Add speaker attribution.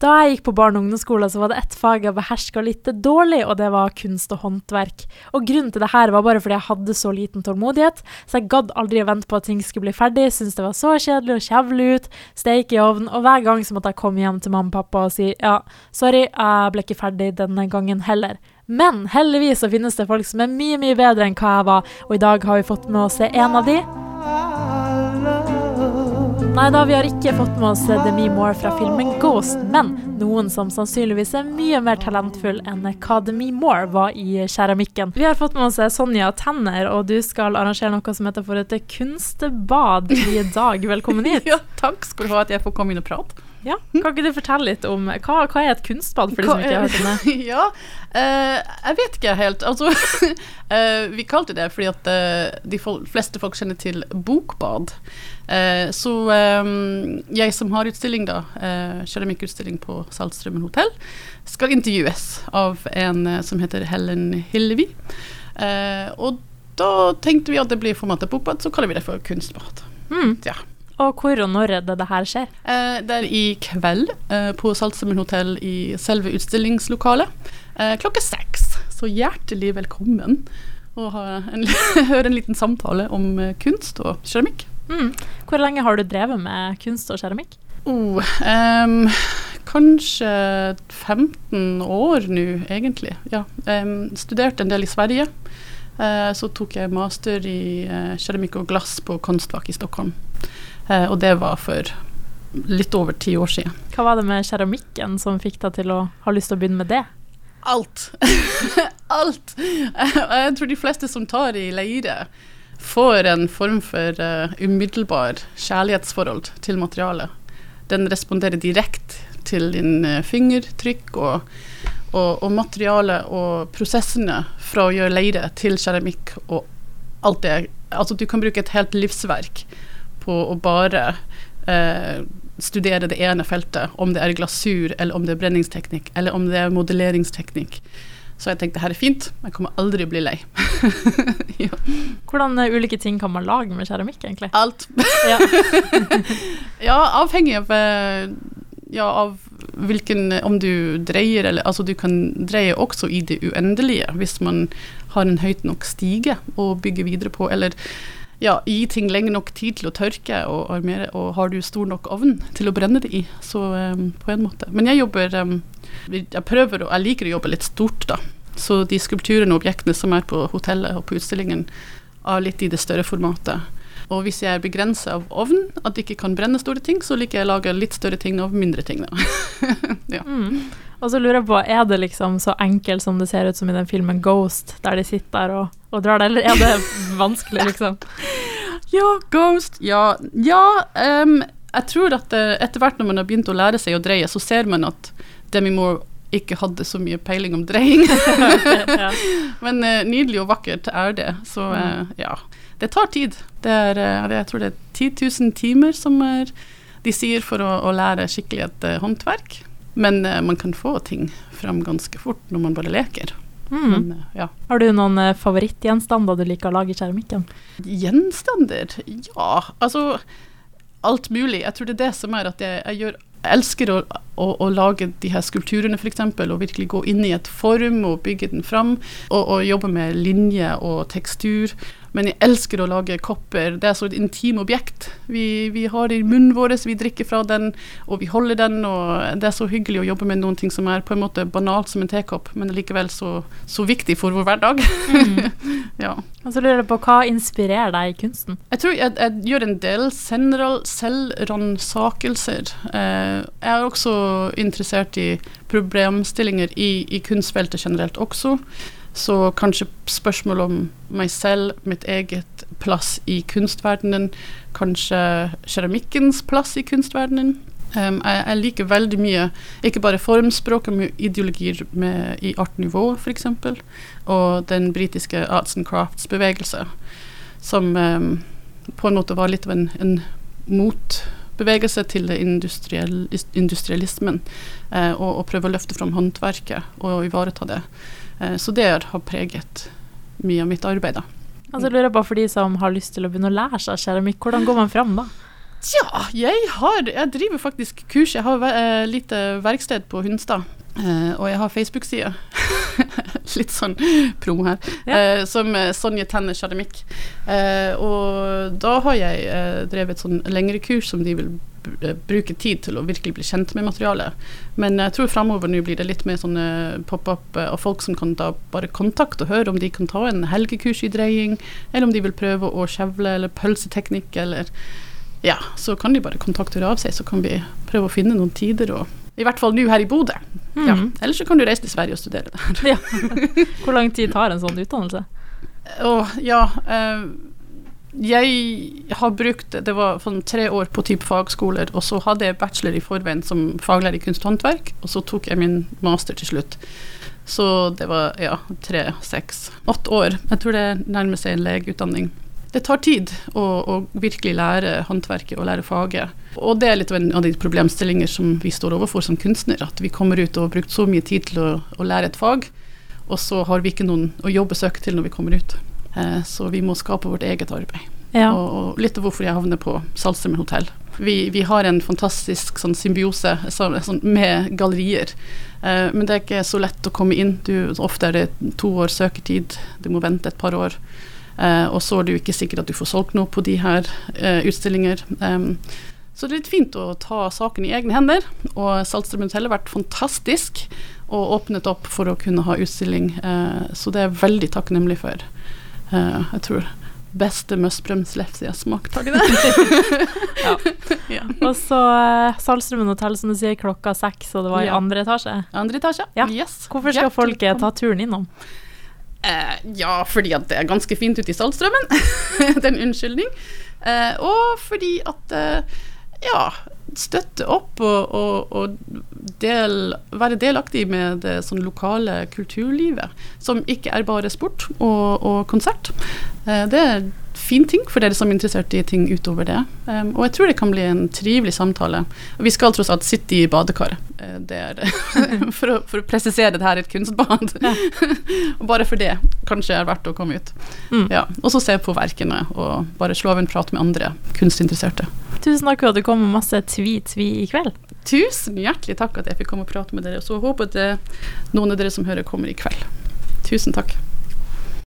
Speaker 1: Da jeg gikk på barne- og ungdomsskolen, så var det ett fag jeg beherska litt dårlig, og det var kunst og håndverk. Og grunnen til det her var bare fordi jeg hadde så liten tålmodighet, så jeg gadd aldri å vente på at ting skulle bli ferdig, syntes det var så kjedelig å kjevle ut, steike i ovnen, og hver gang så måtte jeg komme hjem til mamma og pappa og si ja, sorry, jeg ble ikke ferdig denne gangen heller. Men heldigvis så finnes det folk som er mye, mye bedre enn hva jeg var, og i dag har vi fått med oss en av de. Nei da, vi har ikke fått med oss Demi Moore fra filmen Ghost, men noen som sannsynligvis er mye mer talentfull enn hva Demi Moore var i keramikken. Vi har fått med oss Sonja Tenner, og du skal arrangere noe som heter for et kunstbad i dag. Velkommen hit.
Speaker 2: ja, takk skal du ha at jeg får komme inn og prate.
Speaker 1: Ja, Kan ikke du fortelle litt om hva, hva er et kunstbad, for de som ikke har hørt om det?
Speaker 2: ja, uh, jeg vet ikke helt. Altså, uh, vi kalte det fordi at uh, de fleste folk kjenner til bokbad. Så jeg som har utstilling, da, keramikkutstilling på Saltstrømmen hotell, skal intervjues av en som heter Helen Hillevi. og da tenkte vi at det blir formatet bokbad, så kaller vi det for kunstmat.
Speaker 1: Mm. Ja. Og hvor og når er det det her skjer?
Speaker 2: Eh, det er i kveld eh, på Saltstrømmen hotell i selve utstillingslokalet eh, klokka seks. Så hjertelig velkommen og en, høre en liten samtale om eh, kunst og keramikk.
Speaker 1: Mm. Hvor lenge har du drevet med kunst og keramikk?
Speaker 2: Oh, um, kanskje 15 år nå, egentlig. Ja. Um, studerte en del i Sverige. Uh, så tok jeg master i uh, keramikk og glass på Kunstvak i Stockholm. Uh, og det var for litt over ti år siden.
Speaker 1: Hva var det med keramikken som fikk deg til å ha lyst til å begynne med det?
Speaker 2: Alt. Alt. Jeg tror de fleste som tar i leire, får en form for uh, umiddelbar kjærlighetsforhold til materialet. Den responderer direkte til din uh, fingertrykk og, og, og materialet og prosessene fra å gjøre leire til keramikk og alt det. Altså du kan bruke et helt livsverk på å bare uh, studere det ene feltet, om det er glasur, eller om det er brenningsteknikk, eller om det er modelleringsteknikk. Så jeg tenkte her er fint, jeg kommer aldri bli lei.
Speaker 1: ja. Hvordan uh, ulike ting kan man lage med keramikk, egentlig?
Speaker 2: Alt. ja. ja, avhengig av, eh, ja, av hvilken Om du dreier eller Altså, du kan dreie også i det uendelige hvis man har en høyt nok stige å bygge videre på, eller ja, gi ting lenge nok tid til å tørke, og, armere, og har du stor nok ovn til å brenne det i, så um, på en måte. Men jeg jobber um, Jeg prøver, og jeg liker å jobbe litt stort, da. Så de skulpturene og objektene som er på hotellet og på utstillingen, er litt i det større formatet. Og hvis jeg er begrensa av ovn, at jeg ikke kan brenne store ting, så liker jeg å lage litt større ting av mindre ting, da.
Speaker 1: ja. Mm. Og så lurer jeg på, er det liksom så enkelt som det ser ut som i den filmen Ghost, der de sitter der og, og drar det, eller er det vanskelig, liksom?
Speaker 2: ja, Ghost, ja. Ja, um, jeg tror at uh, etter hvert når man har begynt å lære seg å dreie, så ser man at Demi Moore ikke hadde så mye peiling om dreying. Men uh, nydelig og vakkert er det. Så uh, ja. Det tar tid. Det er, jeg tror det er 10 000 timer som er, de sier for å, å lære skikkelig et håndverk. Men man kan få ting fram ganske fort når man bare leker. Mm. Men, ja.
Speaker 1: Har du noen favorittgjenstander du liker å lage i keramikken?
Speaker 2: Gjenstander? Ja, altså alt mulig. Jeg tror det er det som er at jeg, jeg gjør elsker å, å, å, lage de her skulpturene, f.eks., og virkelig gå inn i et form og bygge den fram. Og, og jobbe med linje og tekstur. Men jeg elsker å lage kopper. Det er så et intimt objekt. Vi, vi har det i munnen vår, vi drikker fra den, og vi holder den. Og det er så hyggelig å jobbe med noen ting som er på en måte banalt som en tekopp, men likevel så, så viktig for vår hverdag. Mm.
Speaker 1: ja. Og så lurer jeg på hva inspirerer deg i kunsten?
Speaker 2: Jeg tror jeg, jeg gjør en del selvransakelser. Eh, jeg er også interessert i problemstillinger i, i kunstfeltet generelt også. Så kanskje spørsmål om meg selv, mitt eget plass i kunstverdenen, kanskje keramikkens plass i kunstverdenen. Um, jeg, jeg, liker veldig mye, ikke bare formspråk, men ideologier med, i art nivå, f.eks., og den britiske arts and crafts-bevegelse, som um, på en måte var litt av en, en motbevegelse til industriell, industrialismen, eh, og, og prøve å løfte fram håndverket og ivareta det. Eh, så det har preget mye av mitt arbeid, da.
Speaker 1: Altså lurer jeg på For de som har lyst til å begynne å lære seg keramikk, hvordan går man fram da?
Speaker 2: Tja, jeg har Jeg driver faktisk kurs. Jeg har eh, lite verksted på Hunstad. Eh, og jeg har Facebook-side. Litt sånn promo her.
Speaker 1: Ja.
Speaker 2: Eh, som eh, Sonje Tenner Keramikk. Eh, og da har jeg drevet et sånn lengre kurs som de vil bruke tid til å virkelig bli kjent med materialet. Men jeg tror framover nå blir det litt mer sånne pop-up og folk som kan da bare kontakte og høre om de kan ta en helgekurs i dreying, eller om de vil prøve å skjevle eller pølseteknikk eller ja, så kan de bare kontakte og av seg, så kan vi prøve å finne noen tider og I hvert fall nå her i Bodø. Ja.
Speaker 1: Mhm.
Speaker 2: Eller så kan du reise til Sverige og studere der.
Speaker 1: Ja. Hvor lang tid tar en sånn utdannelse?
Speaker 2: Åh, ja. Eh, jeg har brukt Det var sånn tre år på type fagskoler, og så hadde jeg bachelor i forveien som faglærer i kunst og håndverk, og så tok jeg min master til slutt. Så det var ja, tre, seks, åtte år. Jeg tror det nærmer seg en legeutdanning. Det tar tid å, å virkelig lære håndverket og lære faget. Og det er litt av en av de problemstillinger som vi står overfor som kunstner, At vi kommer ut og har brukt så mye tid til å, å lære et fag, og så har vi ikke noen å jobbe søke til når vi kommer ut. Eh, så vi må skape vårt eget arbeid.
Speaker 1: Ja.
Speaker 2: Og, og litt av hvorfor jeg havner på Saltstraumen hotell. Vi, vi har en fantastisk sånn symbiose så, sånn, med gallerier. Eh, men det er ikke så lett å komme inn. Du, ofte er det to år søketid, du må vente et par år. Eh, og så er det jo ikke sikkert at du får solgt noe på de her eh, utstillinger. Så det er litt fint å ta saken i egne hender. Og Saltstraumen hotell har vært fantastisk og åpnet opp for å kunne ha utstilling. Eh, så det er jeg veldig takknemlig for. Eh, jeg tror beste møssbrømslefse jeg har smakt, har de det?
Speaker 1: Ja.
Speaker 2: ja.
Speaker 1: Og så Salstraumen hotell, som du sier, klokka seks, og det var i
Speaker 2: Ja.
Speaker 1: andre etasje.
Speaker 2: Andre etasje?
Speaker 1: Ja.
Speaker 2: Yes.
Speaker 1: Hvorfor skal
Speaker 2: Hjertelig
Speaker 1: folk eh, ta turen innom?
Speaker 2: Eh, ja, fordi at det er ganske fint ute i Saltstraumen. det er en unnskyldning. Eh, og fordi at eh, ja, støtte opp og, og, og del, være delaktig med det sånn lokale kulturlivet, som ikke er bare sport og, og konsert. Eh, det er fin ting for dere som er interessert i ting utover det. Um, og jeg tror det kan bli en trivelig samtale. Vi skal tross alt sitte i badekaret. Eh, det er for, å, for å presisere det her i et kunstbad. og bare for det kanskje er verdt å komme ut.
Speaker 1: Mm.
Speaker 2: Ja, og så se på verkene og bare slå av en prat med andre kunstinteresserte.
Speaker 1: Tusen takk for at du kom med masse tvi-tvi i kveld.
Speaker 2: Tusen hjertelig takk at jeg fikk komme og prate med dere. Og så håper jeg at noen av dere som hører, kommer i kveld. Tusen takk.